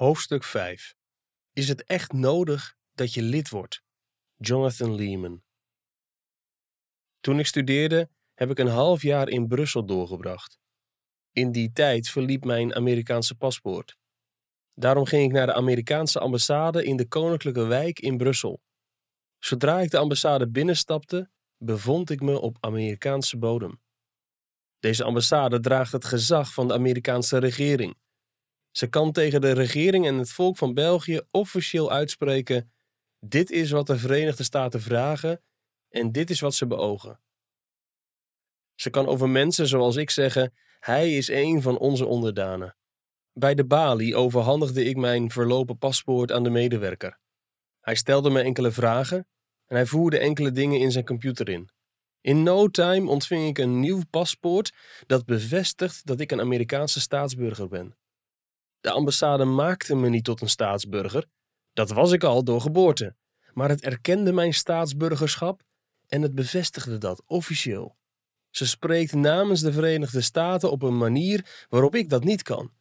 Hoofdstuk 5 Is het echt nodig dat je lid wordt? Jonathan Lehman. Toen ik studeerde, heb ik een half jaar in Brussel doorgebracht. In die tijd verliep mijn Amerikaanse paspoort. Daarom ging ik naar de Amerikaanse ambassade in de Koninklijke Wijk in Brussel. Zodra ik de ambassade binnenstapte, bevond ik me op Amerikaanse bodem. Deze ambassade draagt het gezag van de Amerikaanse regering. Ze kan tegen de regering en het volk van België officieel uitspreken: dit is wat de Verenigde Staten vragen en dit is wat ze beogen. Ze kan over mensen zoals ik zeggen: hij is een van onze onderdanen. Bij de balie overhandigde ik mijn verlopen paspoort aan de medewerker. Hij stelde me enkele vragen en hij voerde enkele dingen in zijn computer in. In no time ontving ik een nieuw paspoort dat bevestigt dat ik een Amerikaanse staatsburger ben. De ambassade maakte me niet tot een staatsburger, dat was ik al door geboorte, maar het erkende mijn staatsburgerschap en het bevestigde dat officieel. Ze spreekt namens de Verenigde Staten op een manier waarop ik dat niet kan,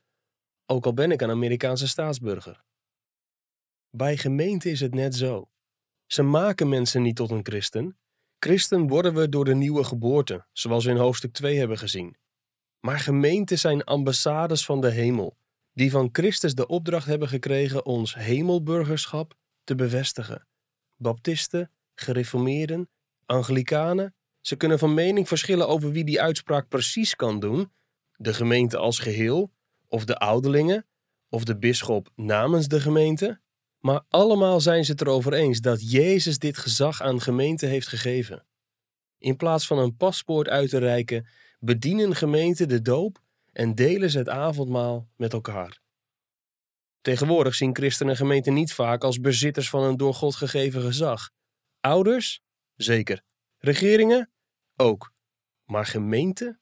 ook al ben ik een Amerikaanse staatsburger. Bij gemeente is het net zo. Ze maken mensen niet tot een christen. Christen worden we door de nieuwe geboorte, zoals we in hoofdstuk 2 hebben gezien. Maar gemeenten zijn ambassades van de hemel die van Christus de opdracht hebben gekregen ons hemelburgerschap te bevestigen. Baptisten, gereformeerden, Anglikanen, ze kunnen van mening verschillen over wie die uitspraak precies kan doen, de gemeente als geheel, of de ouderlingen, of de bisschop namens de gemeente, maar allemaal zijn ze het erover eens dat Jezus dit gezag aan gemeente heeft gegeven. In plaats van een paspoort uit te reiken, bedienen gemeenten de doop en delen ze het avondmaal met elkaar. Tegenwoordig zien christenen gemeenten niet vaak als bezitters van een door God gegeven gezag. Ouders? Zeker. Regeringen? Ook. Maar gemeente?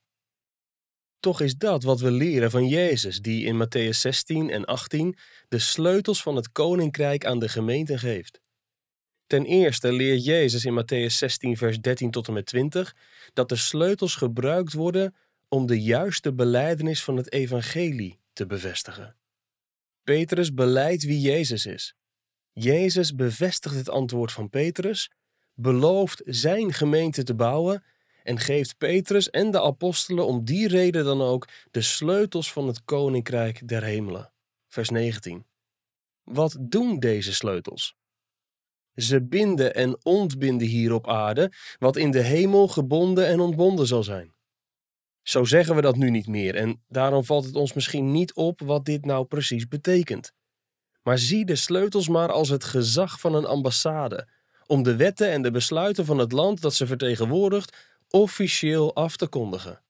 Toch is dat wat we leren van Jezus, die in Matthäus 16 en 18 de sleutels van het koninkrijk aan de gemeente geeft. Ten eerste leert Jezus in Matthäus 16, vers 13 tot en met 20 dat de sleutels gebruikt worden om de juiste beleidenis van het evangelie te bevestigen. Petrus beleidt wie Jezus is. Jezus bevestigt het antwoord van Petrus, belooft zijn gemeente te bouwen en geeft Petrus en de apostelen om die reden dan ook de sleutels van het koninkrijk der hemelen. Vers 19. Wat doen deze sleutels? Ze binden en ontbinden hier op aarde wat in de hemel gebonden en ontbonden zal zijn. Zo zeggen we dat nu niet meer en daarom valt het ons misschien niet op wat dit nou precies betekent. Maar zie de sleutels maar als het gezag van een ambassade, om de wetten en de besluiten van het land dat ze vertegenwoordigt officieel af te kondigen.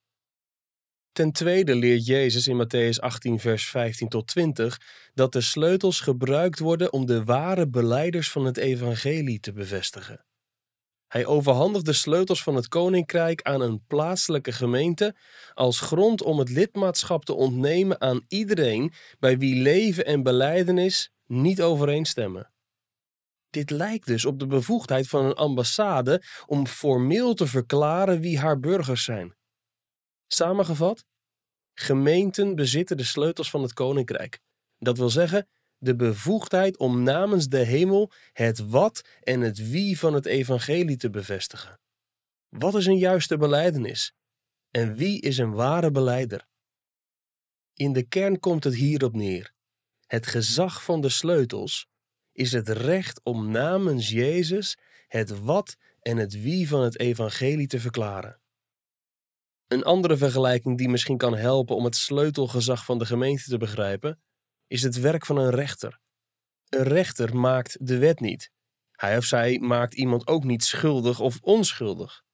Ten tweede leert Jezus in Matthäus 18, vers 15 tot 20 dat de sleutels gebruikt worden om de ware beleiders van het evangelie te bevestigen. Hij overhandigt de sleutels van het koninkrijk aan een plaatselijke gemeente als grond om het lidmaatschap te ontnemen aan iedereen bij wie leven en beleidenis niet overeenstemmen. Dit lijkt dus op de bevoegdheid van een ambassade om formeel te verklaren wie haar burgers zijn. Samengevat, gemeenten bezitten de sleutels van het koninkrijk. Dat wil zeggen, de bevoegdheid om namens de hemel het wat en het wie van het evangelie te bevestigen. Wat is een juiste beleidenis? En wie is een ware beleider? In de kern komt het hierop neer. Het gezag van de sleutels is het recht om namens Jezus het wat en het wie van het evangelie te verklaren. Een andere vergelijking die misschien kan helpen om het sleutelgezag van de gemeente te begrijpen, is het werk van een rechter. Een rechter maakt de wet niet. Hij of zij maakt iemand ook niet schuldig of onschuldig.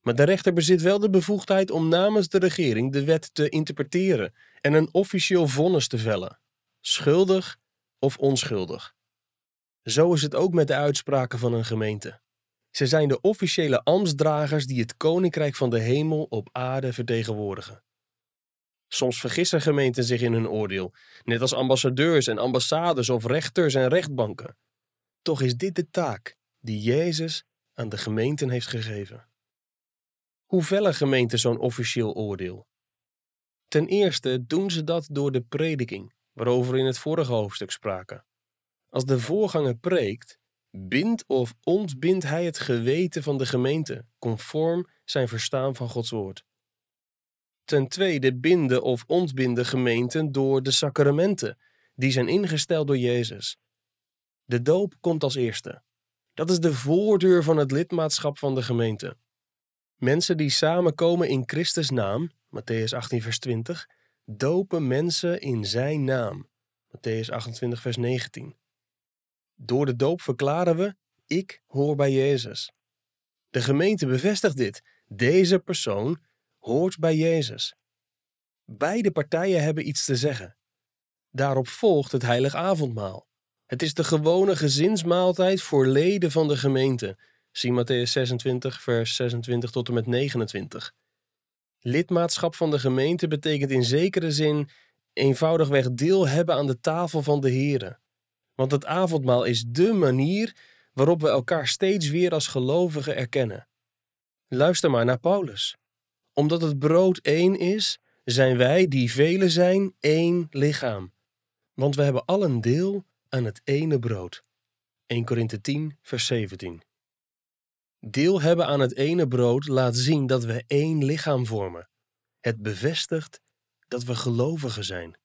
Maar de rechter bezit wel de bevoegdheid om namens de regering de wet te interpreteren en een officieel vonnis te vellen, schuldig of onschuldig. Zo is het ook met de uitspraken van een gemeente. Ze zijn de officiële ambtsdragers die het koninkrijk van de hemel op aarde vertegenwoordigen. Soms vergissen gemeenten zich in hun oordeel, net als ambassadeurs en ambassades of rechters en rechtbanken. Toch is dit de taak die Jezus aan de gemeenten heeft gegeven. Hoe vellen gemeenten zo'n officieel oordeel? Ten eerste doen ze dat door de prediking, waarover in het vorige hoofdstuk spraken. Als de voorganger preekt, bindt of ontbindt hij het geweten van de gemeente, conform zijn verstaan van Gods woord. Ten tweede binden of ontbinden gemeenten door de sacramenten, die zijn ingesteld door Jezus. De doop komt als eerste. Dat is de voordeur van het lidmaatschap van de gemeente. Mensen die samenkomen in Christus naam, Matthäus 18 vers 20, dopen mensen in zijn naam, Matthäus 28 vers 19. Door de doop verklaren we, ik hoor bij Jezus. De gemeente bevestigt dit. Deze persoon hoort bij Jezus. Beide partijen hebben iets te zeggen. Daarop volgt het heilig avondmaal. Het is de gewone gezinsmaaltijd voor leden van de gemeente. Zie Matthäus 26, vers 26 tot en met 29. Lidmaatschap van de gemeente betekent in zekere zin eenvoudigweg deel hebben aan de tafel van de Here. Want het avondmaal is dé manier waarop we elkaar steeds weer als gelovigen erkennen. Luister maar naar Paulus. Omdat het brood één is, zijn wij, die velen zijn, één lichaam. Want we hebben allen deel aan het ene brood. 1 Korinthe 10, vers 17. Deel hebben aan het ene brood laat zien dat we één lichaam vormen. Het bevestigt dat we gelovigen zijn.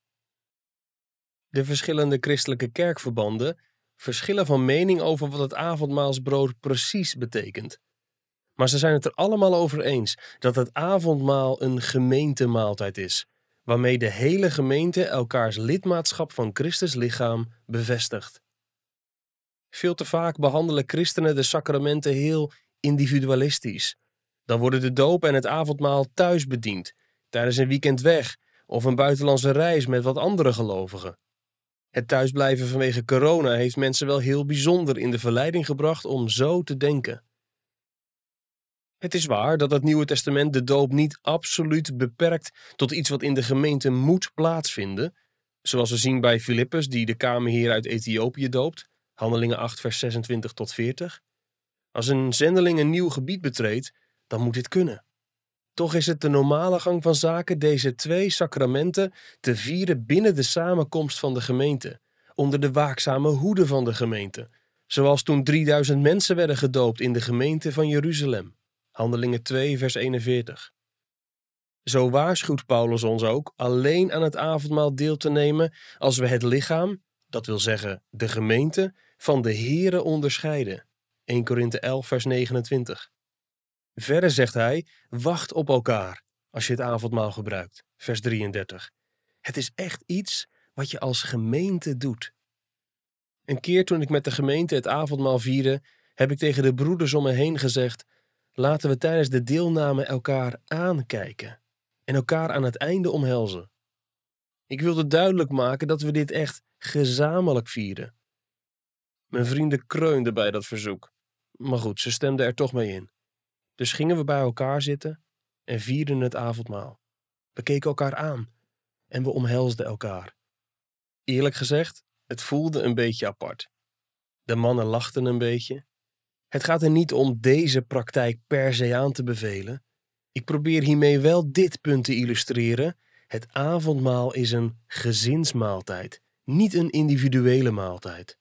De verschillende christelijke kerkverbanden verschillen van mening over wat het avondmaalsbrood precies betekent. Maar ze zijn het er allemaal over eens dat het avondmaal een gemeentemaaltijd is, waarmee de hele gemeente elkaars lidmaatschap van Christus lichaam bevestigt. Veel te vaak behandelen christenen de sacramenten heel individualistisch. Dan worden de doop en het avondmaal thuis bediend, tijdens een weekend weg of een buitenlandse reis met wat andere gelovigen. Het thuisblijven vanwege corona heeft mensen wel heel bijzonder in de verleiding gebracht om zo te denken. Het is waar dat het Nieuwe Testament de doop niet absoluut beperkt tot iets wat in de gemeente moet plaatsvinden, zoals we zien bij Filippus die de kamerheer uit Ethiopië doopt, Handelingen 8 vers 26 tot 40. Als een zendeling een nieuw gebied betreedt, dan moet dit kunnen. Toch is het de normale gang van zaken deze twee sacramenten te vieren binnen de samenkomst van de gemeente, onder de waakzame hoede van de gemeente, zoals toen 3000 mensen werden gedoopt in de gemeente van Jeruzalem. Handelingen 2, vers 41. Zo waarschuwt Paulus ons ook alleen aan het avondmaal deel te nemen als we het lichaam, dat wil zeggen de gemeente, van de Here onderscheiden. 1 Korinthe 11, vers 29. Verder zegt hij: wacht op elkaar als je het avondmaal gebruikt. Vers 33. Het is echt iets wat je als gemeente doet. Een keer toen ik met de gemeente het avondmaal vierde, heb ik tegen de broeders om me heen gezegd: laten we tijdens de deelname elkaar aankijken en elkaar aan het einde omhelzen. Ik wilde duidelijk maken dat we dit echt gezamenlijk vieren. Mijn vrienden kreunden bij dat verzoek, maar goed, ze stemden er toch mee in. Dus gingen we bij elkaar zitten en vierden het avondmaal. We keken elkaar aan en we omhelsden elkaar. Eerlijk gezegd, het voelde een beetje apart. De mannen lachten een beetje. Het gaat er niet om deze praktijk per se aan te bevelen. Ik probeer hiermee wel dit punt te illustreren. Het avondmaal is een gezinsmaaltijd, niet een individuele maaltijd.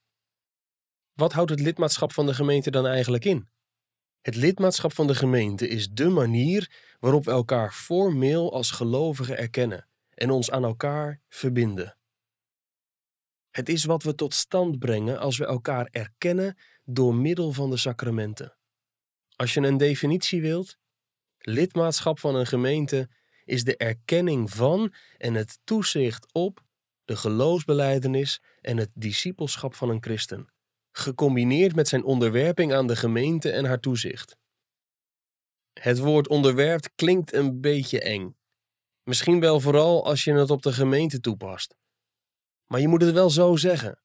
Wat houdt het lidmaatschap van de gemeente dan eigenlijk in? Het lidmaatschap van de gemeente is dé manier waarop we elkaar formeel als gelovigen erkennen en ons aan elkaar verbinden. Het is wat we tot stand brengen als we elkaar erkennen door middel van de sacramenten. Als je een definitie wilt, lidmaatschap van een gemeente is de erkenning van en het toezicht op de geloofsbeleidenis en het discipelschap van een christen gecombineerd met zijn onderwerping aan de gemeente en haar toezicht. Het woord onderwerpt klinkt een beetje eng. Misschien wel vooral als je het op de gemeente toepast. Maar je moet het wel zo zeggen.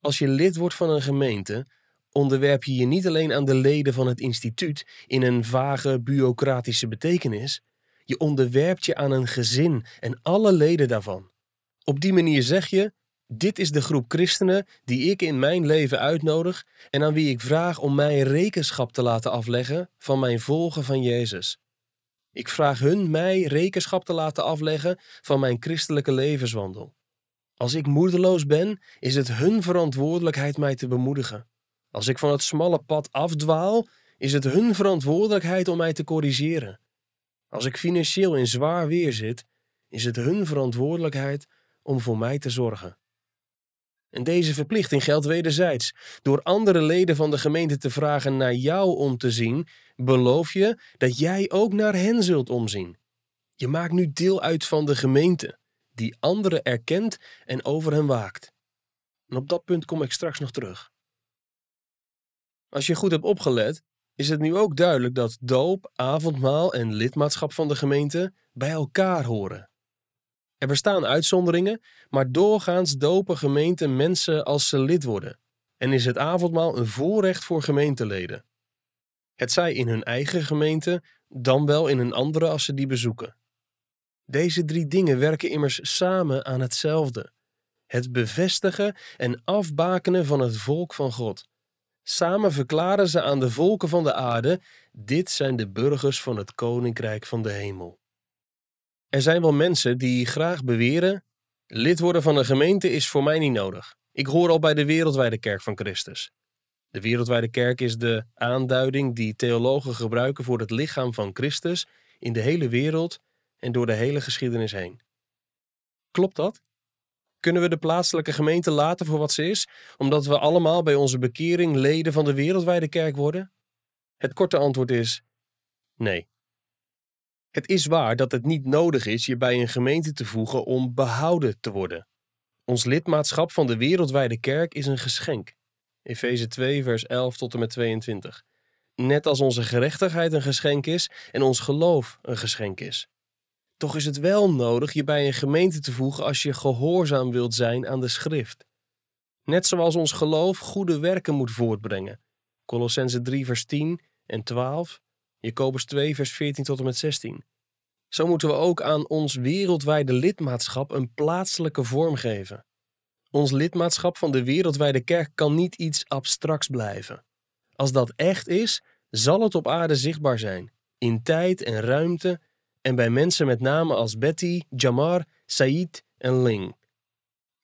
Als je lid wordt van een gemeente, onderwerp je je niet alleen aan de leden van het instituut in een vage bureaucratische betekenis, je onderwerpt je aan een gezin en alle leden daarvan. Op die manier zeg je: dit is de groep christenen die ik in mijn leven uitnodig en aan wie ik vraag om mij rekenschap te laten afleggen van mijn volgen van Jezus. Ik vraag hun mij rekenschap te laten afleggen van mijn christelijke levenswandel. Als ik moedeloos ben, is het hun verantwoordelijkheid mij te bemoedigen. Als ik van het smalle pad afdwaal, is het hun verantwoordelijkheid om mij te corrigeren. Als ik financieel in zwaar weer zit, is het hun verantwoordelijkheid om voor mij te zorgen. En deze verplichting geldt wederzijds. Door andere leden van de gemeente te vragen naar jou om te zien, beloof je dat jij ook naar hen zult omzien. Je maakt nu deel uit van de gemeente, die anderen erkent en over hen waakt. En op dat punt kom ik straks nog terug. Als je goed hebt opgelet, is het nu ook duidelijk dat doop, avondmaal en lidmaatschap van de gemeente bij elkaar horen. Er bestaan uitzonderingen, maar doorgaans dopen gemeenten mensen als ze lid worden en is het avondmaal een voorrecht voor gemeenteleden. Het zij in hun eigen gemeente, dan wel in een andere als ze die bezoeken. Deze drie dingen werken immers samen aan hetzelfde: het bevestigen en afbakenen van het volk van God. Samen verklaren ze aan de volken van de aarde: dit zijn de burgers van het koninkrijk van de hemel. Er zijn wel mensen die graag beweren: lid worden van een gemeente is voor mij niet nodig. Ik hoor al bij de wereldwijde kerk van Christus. De wereldwijde kerk is de aanduiding die theologen gebruiken voor het lichaam van Christus in de hele wereld en door de hele geschiedenis heen. Klopt dat? Kunnen we de plaatselijke gemeente laten voor wat ze is, omdat we allemaal bij onze bekering leden van de wereldwijde kerk worden? Het korte antwoord is nee. Het is waar dat het niet nodig is je bij een gemeente te voegen om behouden te worden. Ons lidmaatschap van de wereldwijde kerk is een geschenk. Efeze 2, vers 11 tot en met 22. Net als onze gerechtigheid een geschenk is en ons geloof een geschenk is. Toch is het wel nodig je bij een gemeente te voegen als je gehoorzaam wilt zijn aan de schrift. Net zoals ons geloof goede werken moet voortbrengen. Colossense 3 vers 10 en 12, Jacobus 2 vers 14 tot en met 16. Zo moeten we ook aan ons wereldwijde lidmaatschap een plaatselijke vorm geven. Ons lidmaatschap van de wereldwijde kerk kan niet iets abstracts blijven. Als dat echt is, zal het op aarde zichtbaar zijn, in tijd en ruimte en bij mensen met namen als Betty, Jamar, Said en Ling.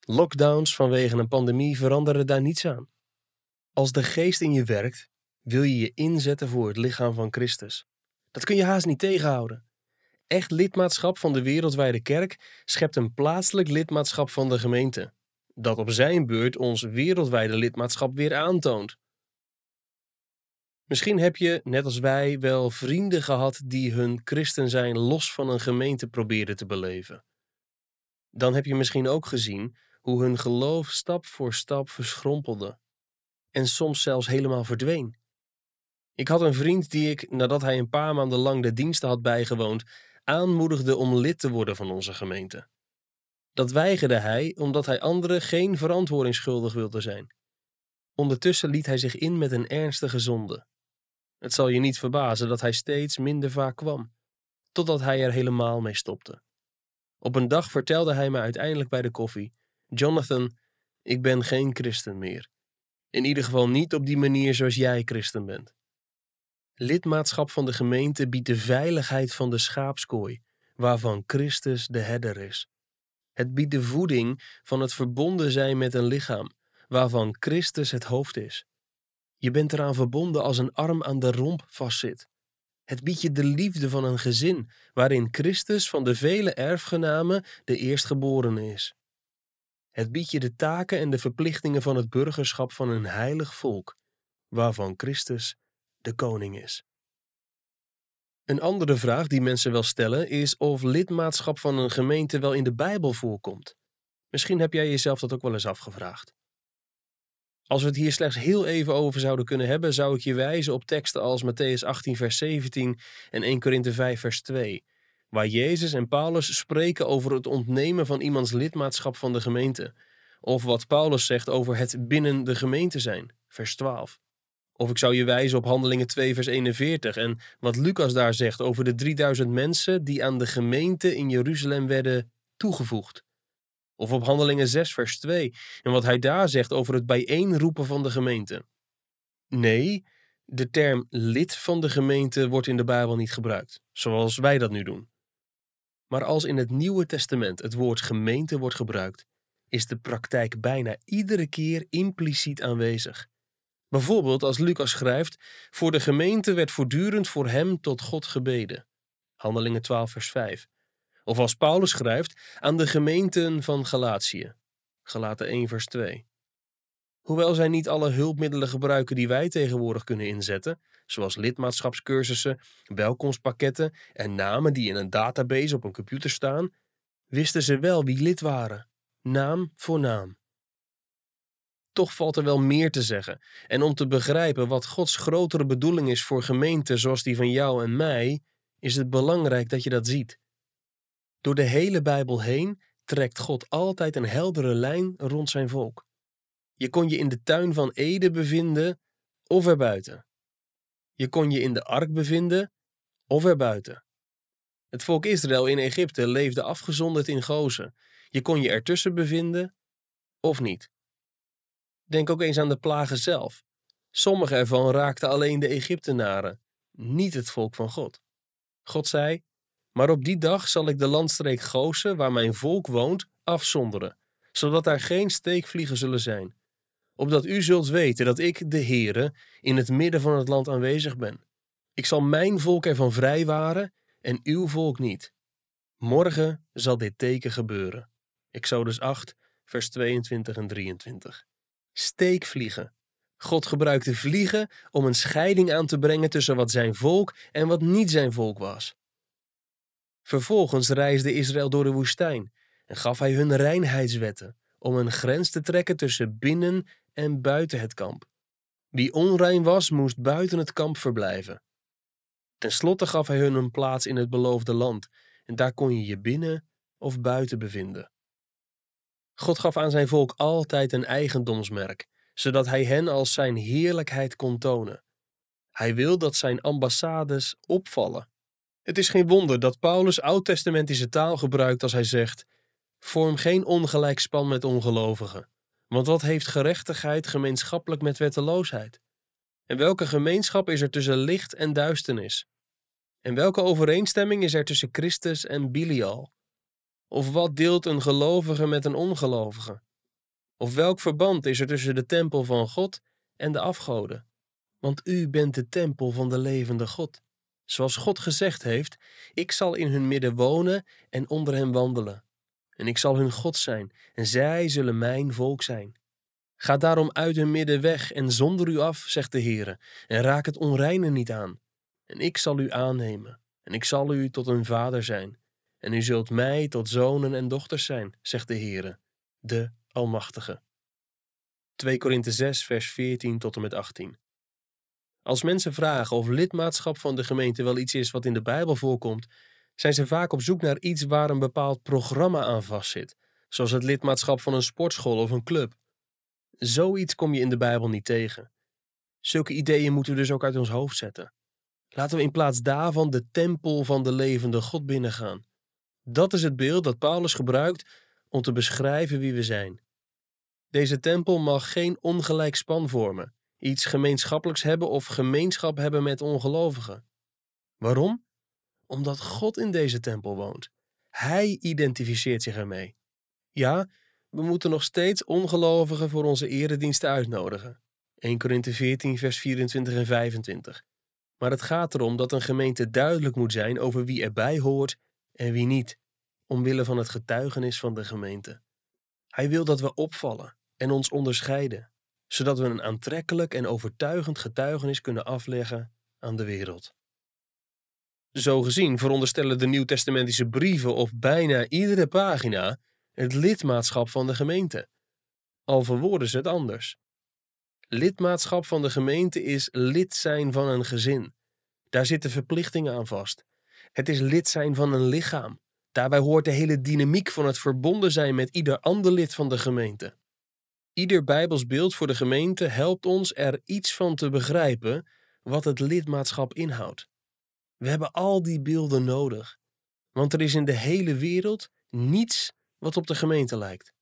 Lockdowns vanwege een pandemie veranderen daar niets aan. Als de geest in je werkt, wil je je inzetten voor het lichaam van Christus. Dat kun je haast niet tegenhouden. Echt lidmaatschap van de wereldwijde kerk schept een plaatselijk lidmaatschap van de gemeente, dat op zijn beurt ons wereldwijde lidmaatschap weer aantoont. Misschien heb je, net als wij, wel vrienden gehad die hun christen zijn los van een gemeente probeerden te beleven. Dan heb je misschien ook gezien hoe hun geloof stap voor stap verschrompelde en soms zelfs helemaal verdween. Ik had een vriend die ik, nadat hij een paar maanden lang de diensten had bijgewoond, aanmoedigde om lid te worden van onze gemeente. Dat weigerde hij omdat hij anderen geen verantwoording schuldig wilde zijn. Ondertussen liet hij zich in met een ernstige zonde. Het zal je niet verbazen dat hij steeds minder vaak kwam, totdat hij er helemaal mee stopte. Op een dag vertelde hij me uiteindelijk bij de koffie: Jonathan, ik ben geen christen meer. In ieder geval niet op die manier zoals jij christen bent. Lidmaatschap van de gemeente biedt de veiligheid van de schaapskooi, waarvan Christus de herder is. Het biedt de voeding van het verbonden zijn met een lichaam, waarvan Christus het hoofd is. Je bent eraan verbonden als een arm aan de romp vastzit. Het biedt je de liefde van een gezin, waarin Christus van de vele erfgenamen de eerstgeborene is. Het biedt je de taken en de verplichtingen van het burgerschap van een heilig volk, waarvan Christus de koning is. Een andere vraag die mensen wel stellen is of lidmaatschap van een gemeente wel in de Bijbel voorkomt. Misschien heb jij jezelf dat ook wel eens afgevraagd. Als we het hier slechts heel even over zouden kunnen hebben, zou ik je wijzen op teksten als Matthäus 18, vers 17 en 1 Korinthe 5, vers 2, waar Jezus en Paulus spreken over het ontnemen van iemands lidmaatschap van de gemeente, of wat Paulus zegt over het binnen de gemeente zijn, vers 12. Of ik zou je wijzen op Handelingen 2, vers 41 en wat Lucas daar zegt over de 3000 mensen die aan de gemeente in Jeruzalem werden toegevoegd. Of op Handelingen 6, vers 2 en wat hij daar zegt over het bijeenroepen van de gemeente. Nee, de term lid van de gemeente wordt in de Bijbel niet gebruikt, zoals wij dat nu doen. Maar als in het Nieuwe Testament het woord gemeente wordt gebruikt, is de praktijk bijna iedere keer impliciet aanwezig. Bijvoorbeeld als Lucas schrijft: Voor de gemeente werd voortdurend voor hem tot God gebeden. Handelingen 12, vers 5. Of als Paulus schrijft aan de gemeenten van Galatië. Galaten 1, vers 2. Hoewel zij niet alle hulpmiddelen gebruiken die wij tegenwoordig kunnen inzetten, zoals lidmaatschapscursussen, welkomstpakketten en namen die in een database op een computer staan, wisten ze wel wie lid waren, naam voor naam. Toch valt er wel meer te zeggen. En om te begrijpen wat Gods grotere bedoeling is voor gemeenten zoals die van jou en mij, is het belangrijk dat je dat ziet. Door de hele Bijbel heen trekt God altijd een heldere lijn rond zijn volk. Je kon je in de tuin van Eden bevinden of erbuiten. Je kon je in de ark bevinden of erbuiten. Het volk Israël in Egypte leefde afgezonderd in Gozen. Je kon je ertussen bevinden of niet. Denk ook eens aan de plagen zelf. Sommige ervan raakten alleen de Egyptenaren, niet het volk van God. God zei: Maar op die dag zal ik de landstreek Gozen, waar mijn volk woont, afzonderen, zodat daar geen steekvliegen zullen zijn. Opdat u zult weten dat ik, de Heere, in het midden van het land aanwezig ben. Ik zal mijn volk ervan vrijwaren en uw volk niet. Morgen zal dit teken gebeuren. Exodus 8, vers 22 en 23. Steekvliegen. God gebruikte vliegen om een scheiding aan te brengen tussen wat zijn volk en wat niet zijn volk was. Vervolgens reisde Israël door de woestijn en gaf hij hun reinheidswetten om een grens te trekken tussen binnen en buiten het kamp. Wie onrein was, moest buiten het kamp verblijven. Ten slotte gaf hij hun een plaats in het beloofde land, en daar kon je je binnen of buiten bevinden. God gaf aan zijn volk altijd een eigendomsmerk, zodat hij hen als zijn heerlijkheid kon tonen. Hij wil dat zijn ambassades opvallen. Het is geen wonder dat Paulus oud-testamentische taal gebruikt als hij zegt: Vorm geen ongelijk span met ongelovigen. Want wat heeft gerechtigheid gemeenschappelijk met wetteloosheid? En welke gemeenschap is er tussen licht en duisternis? En welke overeenstemming is er tussen Christus en Bilial? Of wat deelt een gelovige met een ongelovige? Of welk verband is er tussen de tempel van God en de afgoden? Want u bent de tempel van de levende God. Zoals God gezegd heeft: Ik zal in hun midden wonen en onder hen wandelen. En ik zal hun God zijn, en zij zullen mijn volk zijn. Ga daarom uit hun midden weg en zonder u af, zegt de Heere, en raak het onreine niet aan. En ik zal u aannemen, en ik zal u tot een vader zijn, en u zult mij tot zonen en dochters zijn, zegt de Heere, de Almachtige. 2 Korinthe 6, vers 14 tot en met 18. Als mensen vragen of lidmaatschap van de gemeente wel iets is wat in de Bijbel voorkomt, zijn ze vaak op zoek naar iets waar een bepaald programma aan vastzit, zoals het lidmaatschap van een sportschool of een club. Zoiets kom je in de Bijbel niet tegen. Zulke ideeën moeten we dus ook uit ons hoofd zetten. Laten we in plaats daarvan de tempel van de levende God binnengaan. Dat is het beeld dat Paulus gebruikt om te beschrijven wie we zijn. Deze tempel mag geen ongelijk span vormen, iets gemeenschappelijks hebben of gemeenschap hebben met ongelovigen. Waarom? Omdat God in deze tempel woont. Hij identificeert zich ermee. Ja, we moeten nog steeds ongelovigen voor onze erediensten uitnodigen. 1 Korinthe 14, vers 24 en 25. Maar het gaat erom dat een gemeente duidelijk moet zijn over wie erbij hoort en wie niet, omwille van het getuigenis van de gemeente. Hij wil dat we opvallen en ons onderscheiden, zodat we een aantrekkelijk en overtuigend getuigenis kunnen afleggen aan de wereld. Zo gezien veronderstellen de Nieuwtestamentische brieven op bijna iedere pagina het lidmaatschap van de gemeente. Al verwoorden ze het anders. Lidmaatschap van de gemeente is lid zijn van een gezin. Daar zitten verplichtingen aan vast. Het is lid zijn van een lichaam. Daarbij hoort de hele dynamiek van het verbonden zijn met ieder ander lid van de gemeente. Ieder Bijbels beeld voor de gemeente helpt ons er iets van te begrijpen wat het lidmaatschap inhoudt. We hebben al die beelden nodig, want er is in de hele wereld niets wat op de gemeente lijkt.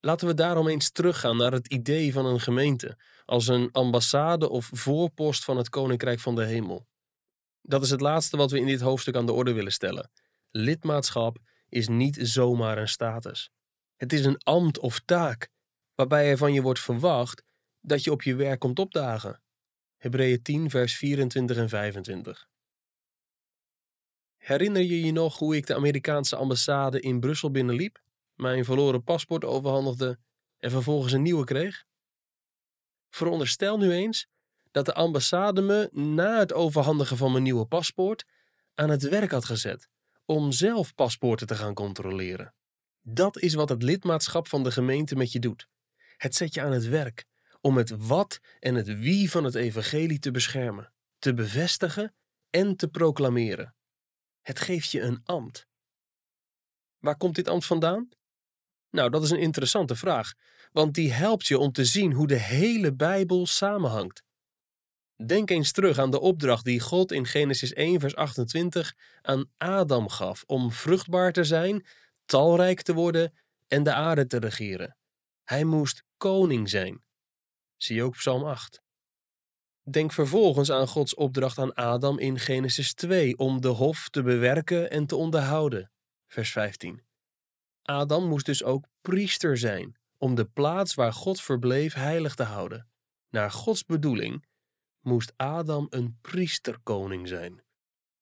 Laten we daarom eens teruggaan naar het idee van een gemeente als een ambassade of voorpost van het Koninkrijk van de Hemel. Dat is het laatste wat we in dit hoofdstuk aan de orde willen stellen. Lidmaatschap is niet zomaar een status. Het is een ambt of taak waarbij er van je wordt verwacht dat je op je werk komt opdagen. Hebreeën 10, vers 24 en 25. Herinner je je nog hoe ik de Amerikaanse ambassade in Brussel binnenliep, mijn verloren paspoort overhandigde en vervolgens een nieuwe kreeg? Veronderstel nu eens dat de ambassade me na het overhandigen van mijn nieuwe paspoort aan het werk had gezet om zelf paspoorten te gaan controleren. Dat is wat het lidmaatschap van de gemeente met je doet. Het zet je aan het werk om het wat en het wie van het evangelie te beschermen, te bevestigen en te proclameren. Het geeft je een ambt. Waar komt dit ambt vandaan? Nou, dat is een interessante vraag, want die helpt je om te zien hoe de hele Bijbel samenhangt. Denk eens terug aan de opdracht die God in Genesis 1, vers 28 aan Adam gaf om vruchtbaar te zijn, talrijk te worden en de aarde te regeren. Hij moest koning zijn. Zie ook Psalm 8. Denk vervolgens aan Gods opdracht aan Adam in Genesis 2 om de hof te bewerken en te onderhouden. Vers 15. Adam moest dus ook priester zijn om de plaats waar God verbleef heilig te houden. Naar Gods bedoeling moest Adam een priesterkoning zijn.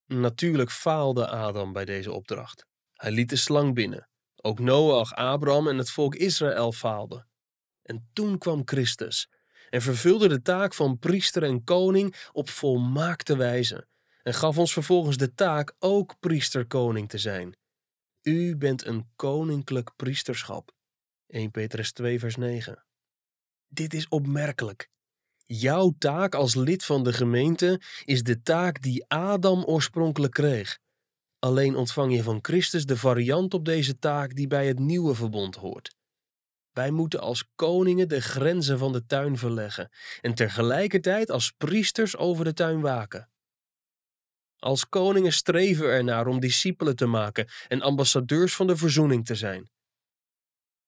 Natuurlijk faalde Adam bij deze opdracht. Hij liet de slang binnen. Ook Noach, Abraham en het volk Israël faalden. En toen kwam Christus en vervulde de taak van priester en koning op volmaakte wijze en gaf ons vervolgens de taak ook priesterkoning te zijn. U bent een koninklijk priesterschap. 1 Petrus 2 vers 9. Dit is opmerkelijk. Jouw taak als lid van de gemeente is de taak die Adam oorspronkelijk kreeg. Alleen ontvang je van Christus de variant op deze taak die bij het nieuwe verbond hoort. Wij moeten als koningen de grenzen van de tuin verleggen en tegelijkertijd als priesters over de tuin waken. Als koningen streven we ernaar om discipelen te maken en ambassadeurs van de verzoening te zijn.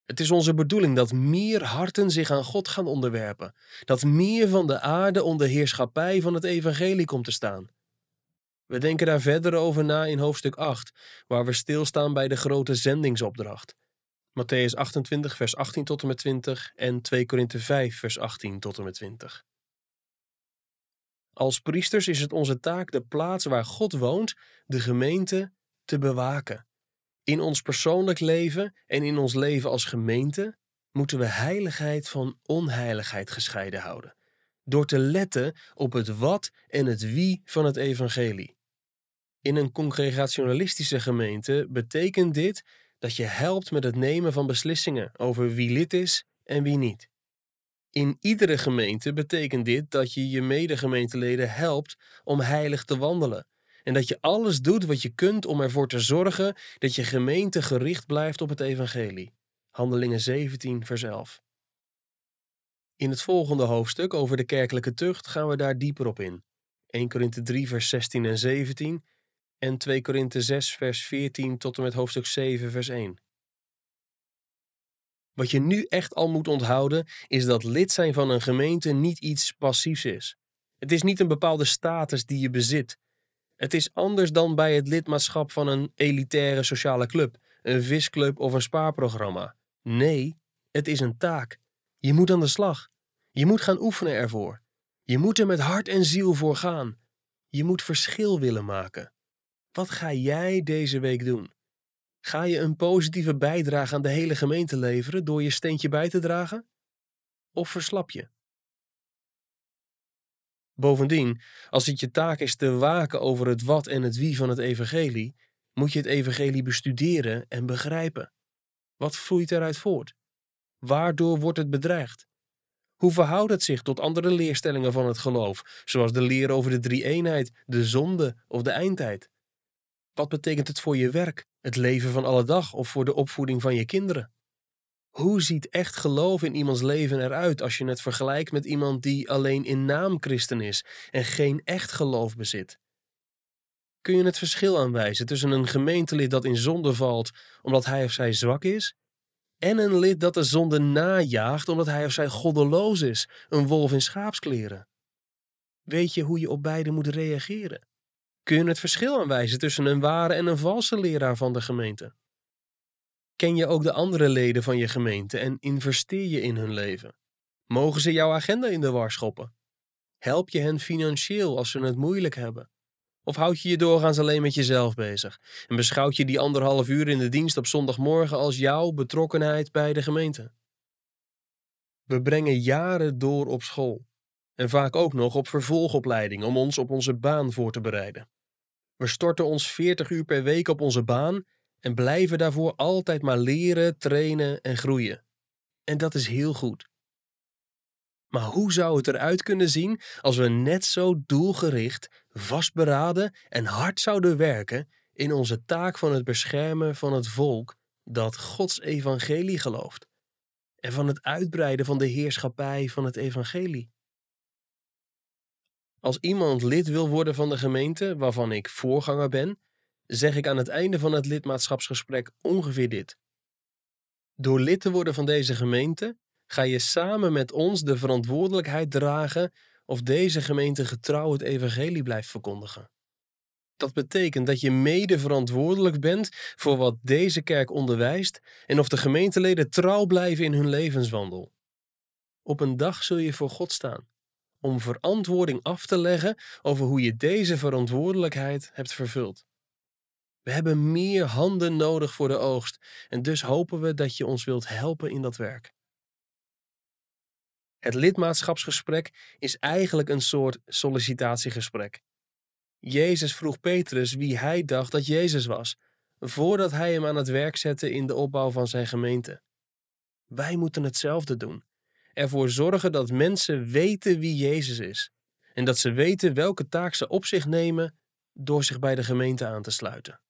Het is onze bedoeling dat meer harten zich aan God gaan onderwerpen, dat meer van de aarde onder heerschappij van het evangelie komt te staan. We denken daar verder over na in hoofdstuk 8, waar we stilstaan bij de grote zendingsopdracht. Matthäus 28, vers 18 tot en met 20 en 2 Korinthe 5, vers 18 tot en met 20. Als priesters is het onze taak de plaats waar God woont, de gemeente, te bewaken. In ons persoonlijk leven en in ons leven als gemeente moeten we heiligheid van onheiligheid gescheiden houden, door te letten op het wat en het wie van het evangelie. In een congregationalistische gemeente betekent dit dat je helpt met het nemen van beslissingen over wie lid is en wie niet. In iedere gemeente betekent dit dat je je medegemeenteleden helpt om heilig te wandelen en dat je alles doet wat je kunt om ervoor te zorgen dat je gemeente gericht blijft op het evangelie. Handelingen 17, vers 11. In het volgende hoofdstuk over de kerkelijke tucht gaan we daar dieper op in. 1 Korinthe 3, vers 16 en 17 en 2 Korinthe 6, vers 14 tot en met hoofdstuk 7, vers 1. Wat je nu echt al moet onthouden, is dat lid zijn van een gemeente niet iets passiefs is. Het is niet een bepaalde status die je bezit. Het is anders dan bij het lidmaatschap van een elitaire sociale club, een visclub of een spaarprogramma. Nee, het is een taak. Je moet aan de slag. Je moet gaan oefenen ervoor. Je moet er met hart en ziel voor gaan. Je moet verschil willen maken. Wat ga jij deze week doen? Ga je een positieve bijdrage aan de hele gemeente leveren door je steentje bij te dragen? Of verslap je? Bovendien, als het je taak is te waken over het wat en het wie van het evangelie, moet je het evangelie bestuderen en begrijpen. Wat vloeit eruit voort? Waardoor wordt het bedreigd? Hoe verhoudt het zich tot andere leerstellingen van het geloof, zoals de leer over de drie-eenheid, de zonde of de eindtijd? Wat betekent het voor je werk, het leven van alle dag of voor de opvoeding van je kinderen? Hoe ziet echt geloof in iemands leven eruit als je het vergelijkt met iemand die alleen in naam christen is en geen echt geloof bezit? Kun je het verschil aanwijzen tussen een gemeentelid dat in zonde valt omdat hij of zij zwak is, en een lid dat de zonde najaagt omdat hij of zij goddeloos is, een wolf in schaapskleren? Weet je hoe je op beide moet reageren? Kun je het verschil aanwijzen tussen een ware en een valse leraar van de gemeente? Ken je ook de andere leden van je gemeente en investeer je in hun leven? Mogen ze jouw agenda in de war schoppen? Help je hen financieel als ze het moeilijk hebben? Of houd je je doorgaans alleen met jezelf bezig en beschouwt je die anderhalf uur in de dienst op zondagmorgen als jouw betrokkenheid bij de gemeente? We brengen jaren door op school en vaak ook nog op vervolgopleiding om ons op onze baan voor te bereiden. We storten ons 40 uur per week op onze baan en blijven daarvoor altijd maar leren, trainen en groeien. En dat is heel goed. Maar hoe zou het eruit kunnen zien als we net zo doelgericht, vastberaden en hard zouden werken in onze taak van het beschermen van het volk dat Gods evangelie gelooft en van het uitbreiden van de heerschappij van het evangelie? Als iemand lid wil worden van de gemeente waarvan ik voorganger ben, zeg ik aan het einde van het lidmaatschapsgesprek ongeveer dit. Door lid te worden van deze gemeente ga je samen met ons de verantwoordelijkheid dragen of deze gemeente getrouw het evangelie blijft verkondigen. Dat betekent dat je mede verantwoordelijk bent voor wat deze kerk onderwijst en of de gemeenteleden trouw blijven in hun levenswandel. Op een dag zul je voor God staan om verantwoording af te leggen over hoe je deze verantwoordelijkheid hebt vervuld. We hebben meer handen nodig voor de oogst en dus hopen we dat je ons wilt helpen in dat werk. Het lidmaatschapsgesprek is eigenlijk een soort sollicitatiegesprek. Jezus vroeg Petrus wie hij dacht dat Jezus was, voordat hij hem aan het werk zette in de opbouw van zijn gemeente. Wij moeten hetzelfde doen ervoor zorgen dat mensen weten wie Jezus is en dat ze weten welke taak ze op zich nemen door zich bij de gemeente aan te sluiten.